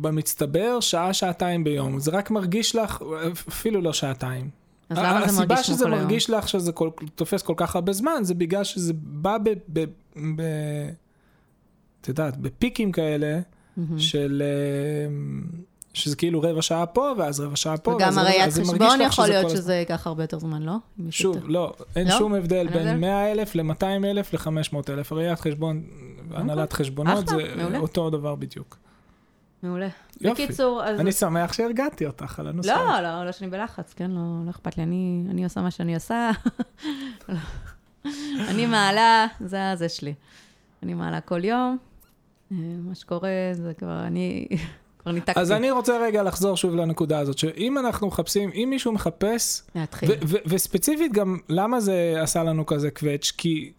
במצטבר שעה, שעתיים ביום. זה רק מרגיש לך, אפילו לא שעתיים. אז למה זה מרגיש כמו הסיבה שזה כל היום? מרגיש לך שזה כל, תופס כל כך הרבה זמן, זה בגלל שזה בא ב... ב, ב את יודעת, בפיקים כאלה, מהמם. של... אה, שזה כאילו רבע שעה פה, ואז רבע שעה פה, וגם ואז הרי יד זה חשבון יכול להיות שזה ייקח הרבה יותר זמן, לא? שוב. לא, אין לא? שום הבדל? בין 100 אלף ל-200 אלף ל-500 אלף. ראיית חשבון, הנהלת חשבונות, אחלה, זה מעולה. אותו דבר בדיוק. מעולה. יופי. בקיצור, אז... אני שמח שהרגעתי אותך על הנושא. לא, לא, לא שאני בלחץ, כן? לא, לא אכפת לי. אני, אני עושה מה שאני עושה. אני מעלה, זה הזה שלי. אני מעלה כל יום. אה, מה שקורה זה כבר, אני כבר ניתקתי. אז אני רוצה רגע לחזור שוב לנקודה הזאת, שאם אנחנו מחפשים, אם מישהו מחפש, להתחיל. וספציפית גם, למה זה עשה לנו כזה קווץ'? כי,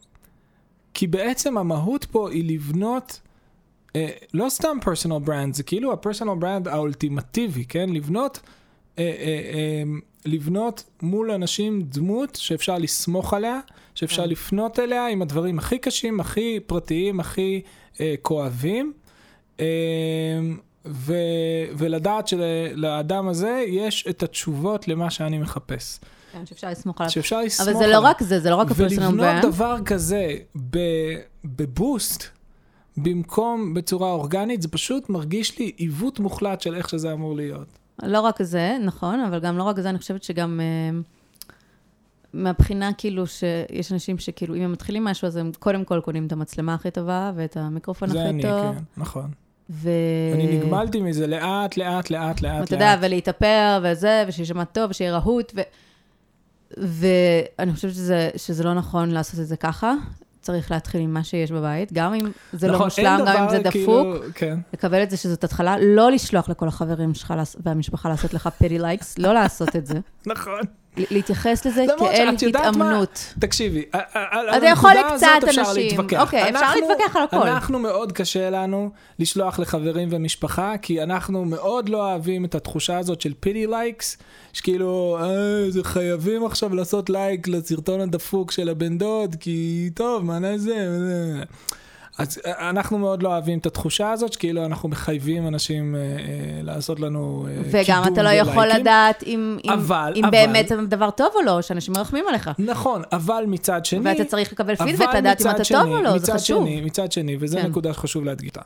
כי בעצם המהות פה היא לבנות, אה, לא סתם personal brand, זה כאילו ה personal brand האולטימטיבי, כן? לבנות, אה, אה, אה, לבנות מול אנשים דמות שאפשר לסמוך עליה, שאפשר כן. לפנות אליה עם הדברים הכי קשים, הכי פרטיים, הכי אה, כואבים. אה, ו- ולדעת שלאדם הזה יש את התשובות למה שאני מחפש. כן, שאפשר לסמוך עליו. שאפשר לסמוך אבל עליו. זה לא רק זה, זה לא רק הפרסונל ולבנות ברנד. דבר כזה ב- בבוסט, במקום בצורה אורגנית, זה פשוט מרגיש לי עיוות מוחלט של איך שזה אמור להיות. לא רק זה, נכון, אבל גם לא רק זה, אני חושבת שגם אה, מהבחינה כאילו שיש אנשים שכאילו, אם הם מתחילים משהו, אז הם קודם כל קונים את המצלמה הכי טובה ואת המיקרופון זה הכי אני, טוב. כן, נכון. ו... אני נגמלתי מזה לאט, לאט, לאט, לאט, אתה יודע. ולהתאפר וזה, ושישמע טוב, ושיהיה רהוט, ו... ואני חושבת שזה, שזה לא נכון לעשות את זה ככה. צריך להתחיל עם מה שיש בבית, גם אם זה לא נכון, מושלם, אין גם אם זה דפוק, כאילו- כן. לקבל את זה שזאת התחלה, לא לשלוח לכל החברים שלך והמשפחה לעשות לך pity likes, לא לעשות את זה. נכון. להתייחס לזה כאל? התאמנות. תקשיבי, על הנקודה הזאת אפשר אנשים. להתווכח. אוקיי, אפשר להתווכח על הכל. אנחנו מאוד קשה לנו לשלוח לחברים ומשפחה, כי אנחנו מאוד לא אוהבים את התחושה הזאת של pity likes, שכאילו, אה, זה חייבים עכשיו לעשות לייק לסרטון הדפוק של הבן דוד, כי טוב, מה נעשה? אז אה, אנחנו מאוד לא אוהבים את התחושה הזאת, שכאילו אנחנו מחייבים אנשים אה, אה, לעשות לנו אה, וגם קידום אתה לא יכול ולייקים. לדעת אם, אם, אבל- אם אבל- באמת זה דבר טוב או לא, שאנשים מרחמים עליך. נכון, אבל מצד שני... ואתה צריך לקבל פידבק, לדעת אם אתה שני, טוב או לא, זה חשוב. שני, מצד שני, וזו כן. נקודה שחשוב להדגיש אותה.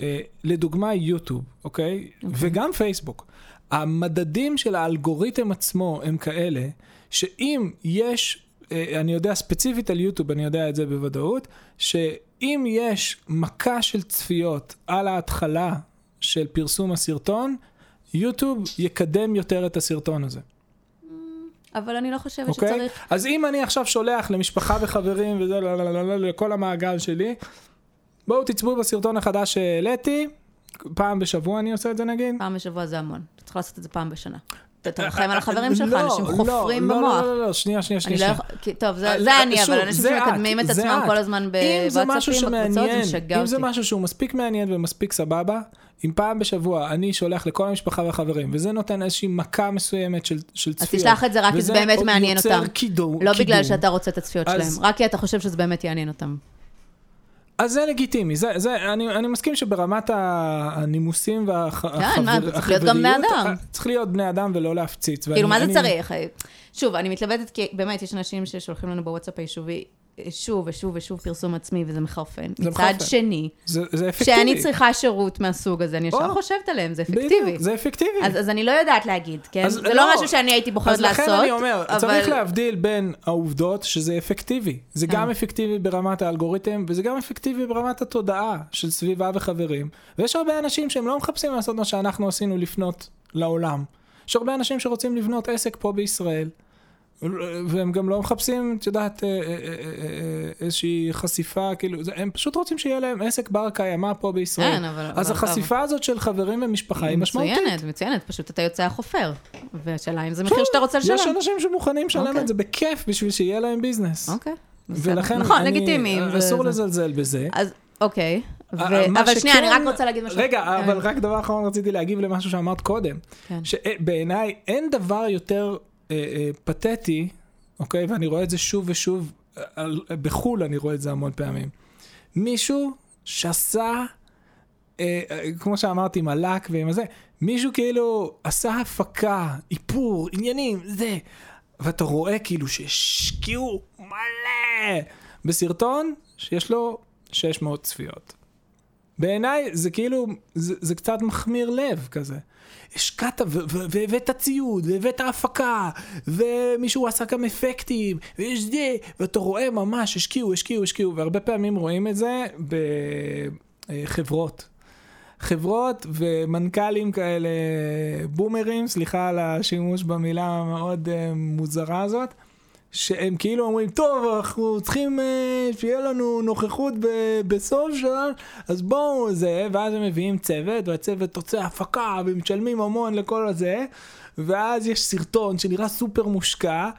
אה, לדוגמה יוטיוב, אוקיי? וגם פייסבוק. המדדים של האלגוריתם עצמו הם כאלה, שאם יש, אה, אני יודע ספציפית על יוטיוב, אני יודע את זה בוודאות, שאם יש מכה של צפיות על ההתחלה של פרסום הסרטון, יוטיוב יקדם יותר את הסרטון הזה. אבל אני לא חושבת אוקיי? שצריך... אז אם אני עכשיו שולח למשפחה וחברים וזה, לא, לא, לא, לא, לכל המעגל שלי, בואו תצפו בסרטון החדש שהעליתי, פעם בשבוע אני עושה את זה נגיד. פעם בשבוע זה המון. אתה צריך לעשות את זה פעם בשנה. אתה תרחם על החברים שלך, לא, אנשים לא, חופרים לא, במוח. לא, לא, לא, שנייה, שנייה, שנייה. טוב, זה אה, אני, אבל אנשים שמקדמים את, עצמם. כל הזמן בוואטסאפים, בקבוצות, זה משגע אם זה אותי. משהו שהוא מספיק מעניין ומספיק סבבה, אם פעם בשבוע אני שולח לכל המשפחה והחברים, וזה נותן איזושהי מכה מסוימת של, של אז צפיות. תשלח את זה רק כי זה וזה באמת מעניין יוצר אותם. קידום, לא בגלל קידום. שאתה רוצה את הצפיות אז- שלהם, רק כי אתה חושב שזה באמת יעניין אותם. אז זה לגיטימי, זה, זה, אני, אני מסכים שברמת הנימוסים והחבריות, כן, מה, צריך להיות גם בני אדם. צריך להיות בני אדם ולא להפציץ. כאילו, מה זה אני- צריך? שוב, אני מתלבטת כי באמת יש אנשים ששולחים לנו בוואטסאפ היישובי שוב ושוב ושוב פרסום עצמי, וזה מחרפן. זה מצד מחרפן. שני, זה, זה אפקטיבי. כשאני צריכה שירות מהסוג הזה, אני ישר או, חושבת עליהם, זה בדיוק, אפקטיבי. זה אפקטיבי. אז, אז אני לא יודעת להגיד, כן? אז זה לא. לא משהו שאני הייתי בוחרת אז לעשות, לכן אני אומר, אבל... צריך להבדיל בין העובדות, שזה אפקטיבי. זה גם אה. אפקטיבי ברמת האלגוריתם, וזה גם אפקטיבי ברמת התודעה של סביבה וחברים. ויש הרבה אנשים שהם לא מחפשים לעשות מה שאנחנו עשינו לפנות לעולם. יש הרבה אנשים שרוצים לבנות עסק פה בישראל. והם גם לא מחפשים, את יודעת, אה, אה, אה, איזושהי חשיפה, כאילו, הם פשוט רוצים שיהיה להם עסק בר קיימא פה בישראל. כן, אבל... אז אבל- החשיפה הזאת של חברים ומשפחה היא משמעותית. מצוינת, מצוינת, פשוט אתה יוצא החופר. והשאלה אם זה מחיר שאתה רוצה יש לשלם. אנשים שמוכנים לשלם אוקיי. את זה בכיף בשביל שיהיה להם ביזנס. אוקיי. ולכן נכון, אני- לגיטימי. אסור זה- לזלזל בזה. אז אוקיי. ו- אה, מה אבל שנייה, אני רק רוצה להגיד משהו. רגע, כן. אבל רק דבר אחרון רציתי להגיב למשהו שאמרת קודם. כן. שבעיניי אין דבר יותר אה, אה, פתטי, אוקיי? ואני רואה את זה שוב ושוב, על- בחו"ל אני רואה את זה המון פעמים. מישהו שעשה, אה, אה, כמו שאמרתי, עם הלק ועם הזה, מישהו כאילו עשה הפקה, איפור, עניינים, זה. ואתה רואה כאילו שהשקיעו מלא בסרטון שיש לו 600 צפיות. בעיניי זה כאילו, זה, זה קצת מחמיר לב כזה. השקעת והבאת ציוד, והבאת הפקה, ומישהו עשה גם אפקטים, ויש זה, ואתה רואה ממש, השקיעו, השקיעו, השקיעו, והרבה פעמים רואים את זה בחברות. חברות ומנכ"לים כאלה, בומרים, סליחה על השימוש במילה המאוד uh, מוזרה הזאת, שהם כאילו אומרים, טוב, אנחנו צריכים uh, שיהיה לנו נוכחות ב- בסושיאל, אז בואו זה, ואז הם מביאים צוות, והצוות עושה הפקה, ומשלמים המון לכל הזה, ואז יש סרטון שנראה סופר מושקע,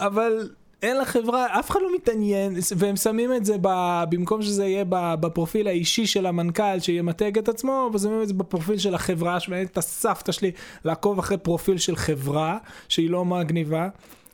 אבל אין לחברה, אף אחד לא מתעניין, והם שמים את זה ב, במקום שזה יהיה בפרופיל האישי של המנכ"ל שימתג את עצמו, ושמים את זה בפרופיל של החברה, שמעניין את הסבתא שלי לעקוב אחרי פרופיל של חברה, שהיא לא מגניבה,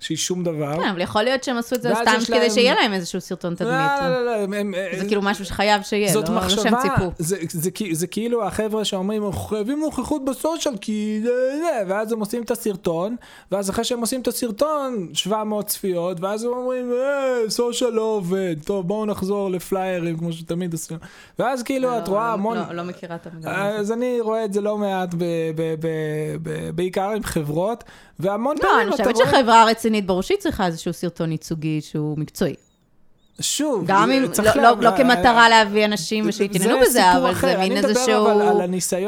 שהיא שום דבר. כן, אבל יכול להיות שהם עשו את זה סתם כדי להם- שיהיה להם איזשהו סרטון תדמית. לא, לא, לא, הם- זה כאילו משהו שחייב שיהיה, זאת לא לא שהם מחשבה, ציפו. זה, זה, זה, זה כאילו החבר'ה שאומרים, חייבים נוכחות בסושיאל, כי זה, זה, ואז הם עושים את הסרטון, ואז אחרי שהם עושים את הסרטון, 700 צפיות, ואז הם אומרים, אה, סושיאל לא עובד, טוב, בואו נחזור לפליירים, כמו שתמיד עושים. ואז כאילו, את לא, רואה לא, המון... לא, לא מכירה את המגמה הזאת. אז אני רואה את זה לא מעט, ב, ב, ב, ב, בעיקר עם חברות, והמון לא, פעמים אני אתה חושבת רואה, שחברה רצינית ברור שהיא צריכה איזשהו סרטון ייצוגי שהוא מקצועי. שוב, גם אם, לא- לה- לא לא כמטרה להביא אנשים ושיתעניינו בזה, אבל אחר. זה מין איזשהו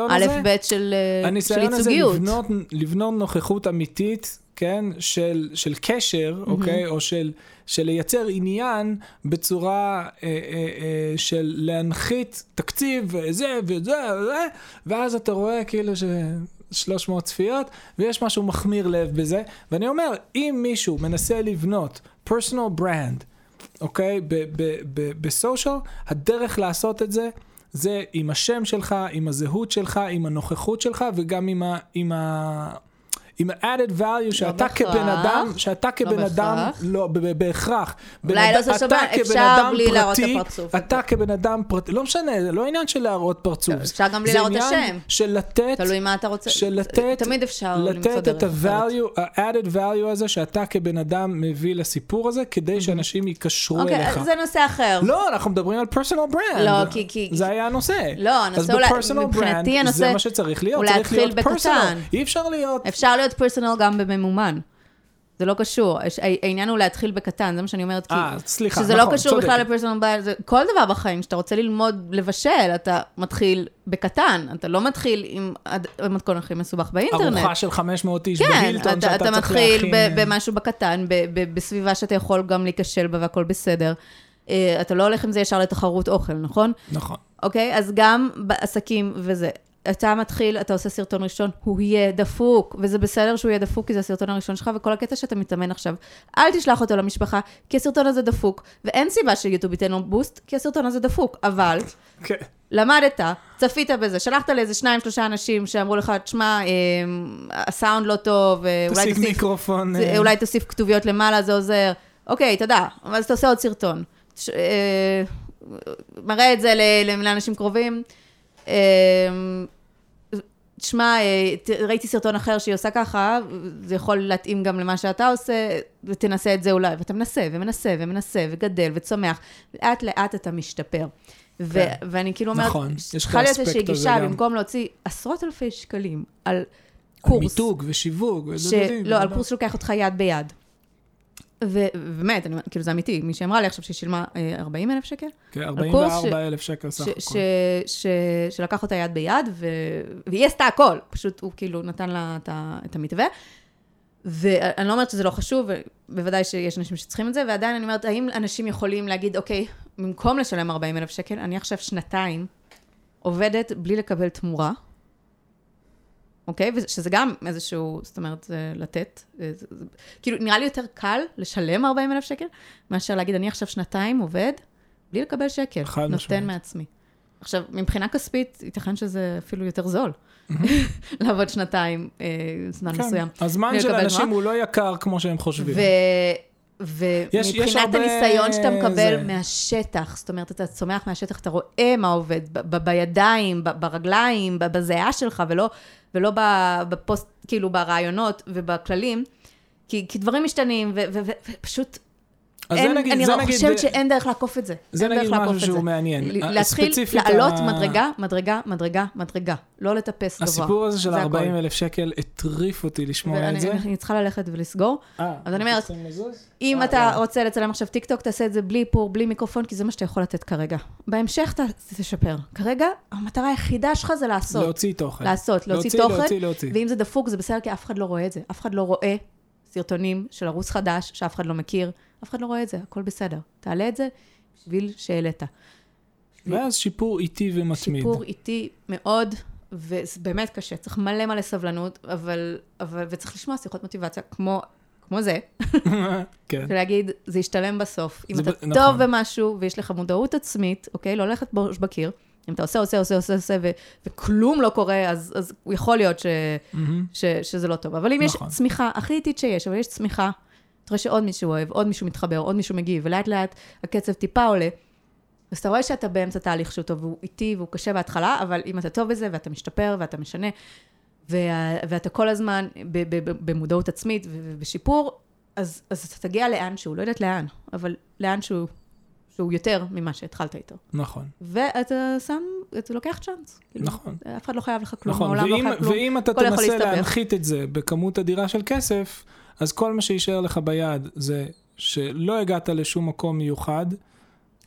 א'. ב' של אה, של הניסיון הזה ייצוגיות. לבנות, לבנות נוכחות אמיתית, כן, של, של קשר, mm-hmm. אוקיי, או של, של לייצר עניין בצורה אה, אה, אה, של להנחית תקציב וזה וזה וזה, ואז אתה רואה כאילו ש... 300 צפיות, ויש משהו מחמיר לב בזה, ואני אומר, אם מישהו מנסה לבנות personal brand, אוקיי, בסושיאל, הדרך לעשות את זה, זה עם השם שלך, עם הזהות שלך, עם הנוכחות שלך, וגם עם ה... עם ה... עם ה-added value שאתה בהכרח. כבן אדם, שאתה כבן אדם. לא, ב- ב- בהכרח. אולי אדם- לא זה כבן אפשר אדם בלי להראות את הפרצוף. אתה כבן אדם פרטי, לא משנה, זה לא עניין של להראות פרצוף. לא, אפשר גם בלי זה להראות את עניין השם. של לתת תלוי מה אתה רוצה. של לתת, תמיד אפשר למצוא לתת דרך את אחרת. ה-value, ה-added value הזה שאתה כבן אדם מביא לסיפור הזה, כדי שאנשים ייקשרו אוקיי, אליך. אז זה נושא אחר. לא, אנחנו מדברים על personal brand. לא, כי- כי- זה היה הנושא. לא, הנושא אולי- מבחינתי הנושא זה מה שצריך להיות. צריך להיות personal. אי אפשר להיות... אפשר להיות פרסונל גם בממומן. זה לא קשור, העניין הוא להתחיל בקטן, זה מה שאני אומרת, כי... אה, סליחה, שזה נכון, לא קשור צודקת. בכלל לפרסונל ביי, זה כל דבר בחיים, כשאתה רוצה ללמוד לבשל, אתה מתחיל בקטן, אתה לא מתחיל עם המתכון הכי מסובך באינטרנט. ארוחה של 500 איש כן, בהילטון אתה, שאתה אתה צריך מתחיל להכין. ב- במשהו בקטן, ב- ב- בסביבה שאתה יכול גם להיכשל בה והכל בסדר. אה, אתה לא הולך עם זה ישר לתחרות אוכל, נכון? נכון. אוקיי? אז גם בעסקים וזה. אתה מתחיל, אתה עושה סרטון ראשון, הוא יהיה דפוק, וזה בסדר שהוא יהיה דפוק, כי זה הסרטון הראשון שלך, וכל הקטע שאתה מתאמן עכשיו, אל תשלח אותו למשפחה, כי הסרטון הזה דפוק, ואין סיבה שיוטיוב ייתן לו בוסט, כי הסרטון הזה דפוק, אבל... כן. למדת, צפית בזה, שלחת לאיזה שניים, שלושה אנשים שאמרו לך, תשמע, אה, הסאונד לא טוב, אה, אולי תשיג תוסיף, מיקרופון. זה- אה, אולי תוסיף כתוביות למעלה, זה עוזר. אוקיי, תודה, אז אתה עושה עוד סרטון. ש- אה, מראה את זה ל- ל- לאנשים קרובים. תשמע, אה, ראיתי סרטון אחר שהיא עושה ככה, זה יכול להתאים גם למה שאתה עושה, ותנסה את זה אולי. ואתה מנסה, ומנסה, ומנסה, וגדל, וצומח. לאט לאט אתה משתפר. ו- כן. ואני כאילו אומרת, נכון, יש את צריכה להיות איזושהי גישה. במקום להוציא עשרות אלפי שקלים על קורס. מיתוג ושיווק. ש... לא, על. קורס שלוקח אותך יד ביד. ובאמת, אני, כאילו זה אמיתי, מי שאמרה לי עכשיו שהיא שילמה אה, 40 אלף שקל, כן, קורס 44 אלף שקל סך הכל. שלקח אותה יד ביד, ו... והיא עשתה הכל, פשוט הוא כאילו נתן לה את, ה... את המתווה. ואני לא אומרת שזה לא חשוב, בוודאי שיש אנשים שצריכים את זה, ועדיין אני אומרת, האם אנשים יכולים להגיד, אוקיי, במקום לשלם 40 אלף שקל, אני עכשיו שנתיים עובדת בלי לקבל תמורה, אוקיי? שזה גם איזשהו, זאת אומרת, לתת. זה, זה, כאילו, נראה לי יותר קל לשלם 40 אלף שקל, מאשר להגיד, אני עכשיו שנתיים עובד בלי לקבל שקל. חד נותן משמעית. מעצמי. עכשיו, מבחינה כספית, ייתכן שזה אפילו יותר זול. לעבוד שנתיים, אה, זמן כן, מסוים. הזמן של אנשים תמורה. הוא לא יקר כמו שהם חושבים. ו... ומבחינת הניסיון שאתה מקבל זה. מהשטח, זאת אומרת, אתה צומח מהשטח, אתה רואה מה עובד, ב- ב- בידיים, ב- ברגליים, בזיעה שלך, ולא, ולא בפוסט, כאילו, ברעיונות ובכללים, כי, כי דברים משתנים, ופשוט, אז אין, זה נגיד, אני זה לא נגיד, חושבת שאין דרך לעקוף את זה. זה נגיד משהו. שהוא מעניין. להתחיל לעלות ה- מדרגה, מדרגה, מדרגה, מדרגה. לא לטפס גבוה. הסיפור הזה של זה 40 הכל. אלף שקל הטריף אותי לשמוע ואני את זה. אני צריכה ללכת ולסגור. אה, אז אני אומרת? אם אה, אתה וואו. רוצה לצלם עכשיו טיק טוק, תעשה את זה בלי איפור, בלי מיקרופון, כי זה מה שאתה יכול לתת כרגע. בהמשך אתה תשפר. כרגע, המטרה היחידה שלך זה לעשות. להוציא תוכן. לעשות, להוציא להוציא, תוכן. להוציא, להוציא. ואם זה דפוק, זה בסדר, כי אף אחד לא רואה את זה. אף אחד לא רואה סרטונים של ערוץ חדש, שאף אחד לא מכיר. אף אחד לא רואה את זה, הכל בסדר. תעלה את זה בשביל שהעלית. ואז שיפור איטי ומתמיד. שיפור איטי מאוד, וזה באמת קשה. צריך מלא מלא סבלנות, אבל, אבל וצריך לשמוע שיחות מוטיבציה כמו, כמו זה, כן. ולהגיד, זה ישתלם בסוף. אם אתה ב- טוב נכון. במשהו, ויש לך מודעות עצמית, אוקיי? לא ללכת בראש בקיר. אם אתה עושה, עושה, עושה, עושה, עושה, ו- וכלום לא קורה, אז, אז יכול להיות ש, מהמם. ש, שזה לא טוב. אבל אם נכון. יש צמיחה, הכי איטית שיש, אבל יש צמיחה, אתה רואה שעוד מישהו אוהב, עוד מישהו מתחבר, עוד מישהו מגיב, ולאט לאט הקצב טיפה עולה. אז אתה רואה שאתה באמצע תהליך שהוא טוב, והוא איטי והוא קשה בהתחלה, אבל אם אתה טוב בזה, ואתה משתפר, ואתה משנה, וה, ואתה כל הזמן במודעות עצמית ובשיפור, אז, אז אתה תגיע לאן שהוא, לא יודעת לאן, אבל לאן שהוא, שהוא יותר ממה שהתחלת איתו. נכון, ואתה שם, אתה לוקח צ'אנס. נכון. אף אחד לא חייב לך כלום, נכון. העולם לא ואם- חייב כלום. ואם אתה תנסה. להנחית את זה בכמות אדירה של כסף, אז כל מה שיישאר לך ביד זה שלא הגעת לשום מקום מיוחד,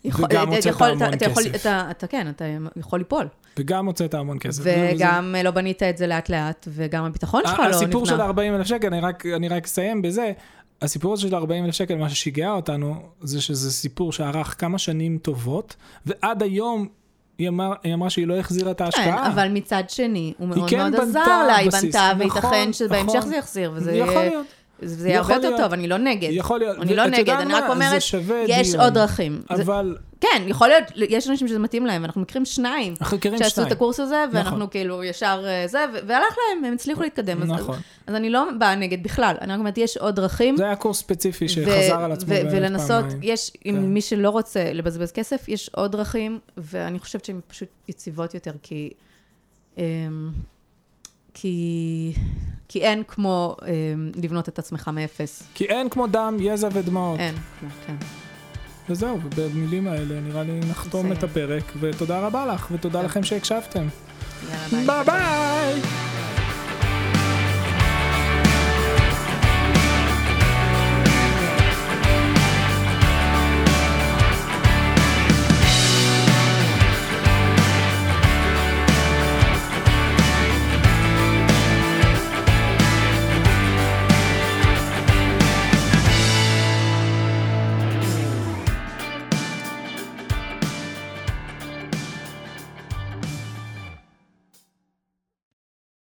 יכול- וגם אתה הוצאת יכול- המון אתה- אתה יכול- כסף. אתה, אתה כן, אתה יכול ליפול. וגם הוצאת המון כסף. וזה- וגם לא בנית את זה לאט לאט, וגם הביטחון שלך לא נבנה. הסיפור של 40 אלף שקל, אני רק, אני רק אסיים בזה, הסיפור הזה של 40 אלף שקל, מה ששיגע אותנו, זה שזה סיפור שארך כמה שנים טובות, ועד היום היא אמרה, היא אמרה שהיא לא החזירה את כן, ההשקעה. אבל מצד שני, הוא מאוד כן מאוד עזר לה, היא. בנתה, נכון, וייתכן שבהמשך נכון. זה יחזיר, וזה יכול להיות, זה יהיה הרבה יותר. טוב, אני לא נגד. יכול להיות. אני לא נגד, אני? רק אומרת, יש. עוד דרכים. אבל כן, יכול להיות, יש אנשים שזה מתאים להם, אנחנו מכירים שניים אנחנו מכירים שעשו שתיים. את הקורס הזה, ואנחנו נכון. כאילו ישר אה, זה, והלך להם, הם הצליחו להתקדם. נכון. אז אני לא באה נגד בכלל, אני רק אומרת, יש עוד דרכים. זה היה קורס ספציפי שחזר על עצמו ו- באלף ולנסות, פעמיים. יש, כן. אם מי שלא רוצה לבזבז כסף, יש עוד דרכים, ואני חושבת שהן פשוט יציבות יותר, כי... כי, כי אין כמו אמ, לבנות את עצמך מאפס. כי אין כמו דם, יזע ודמעות. אין כמו, כן. וזהו, ובמילים האלה נראה לי נחתום. את הפרק, ותודה רבה לך, ותודה כן. לכם שהקשבתם. יאללה, ביי. ביי ביי!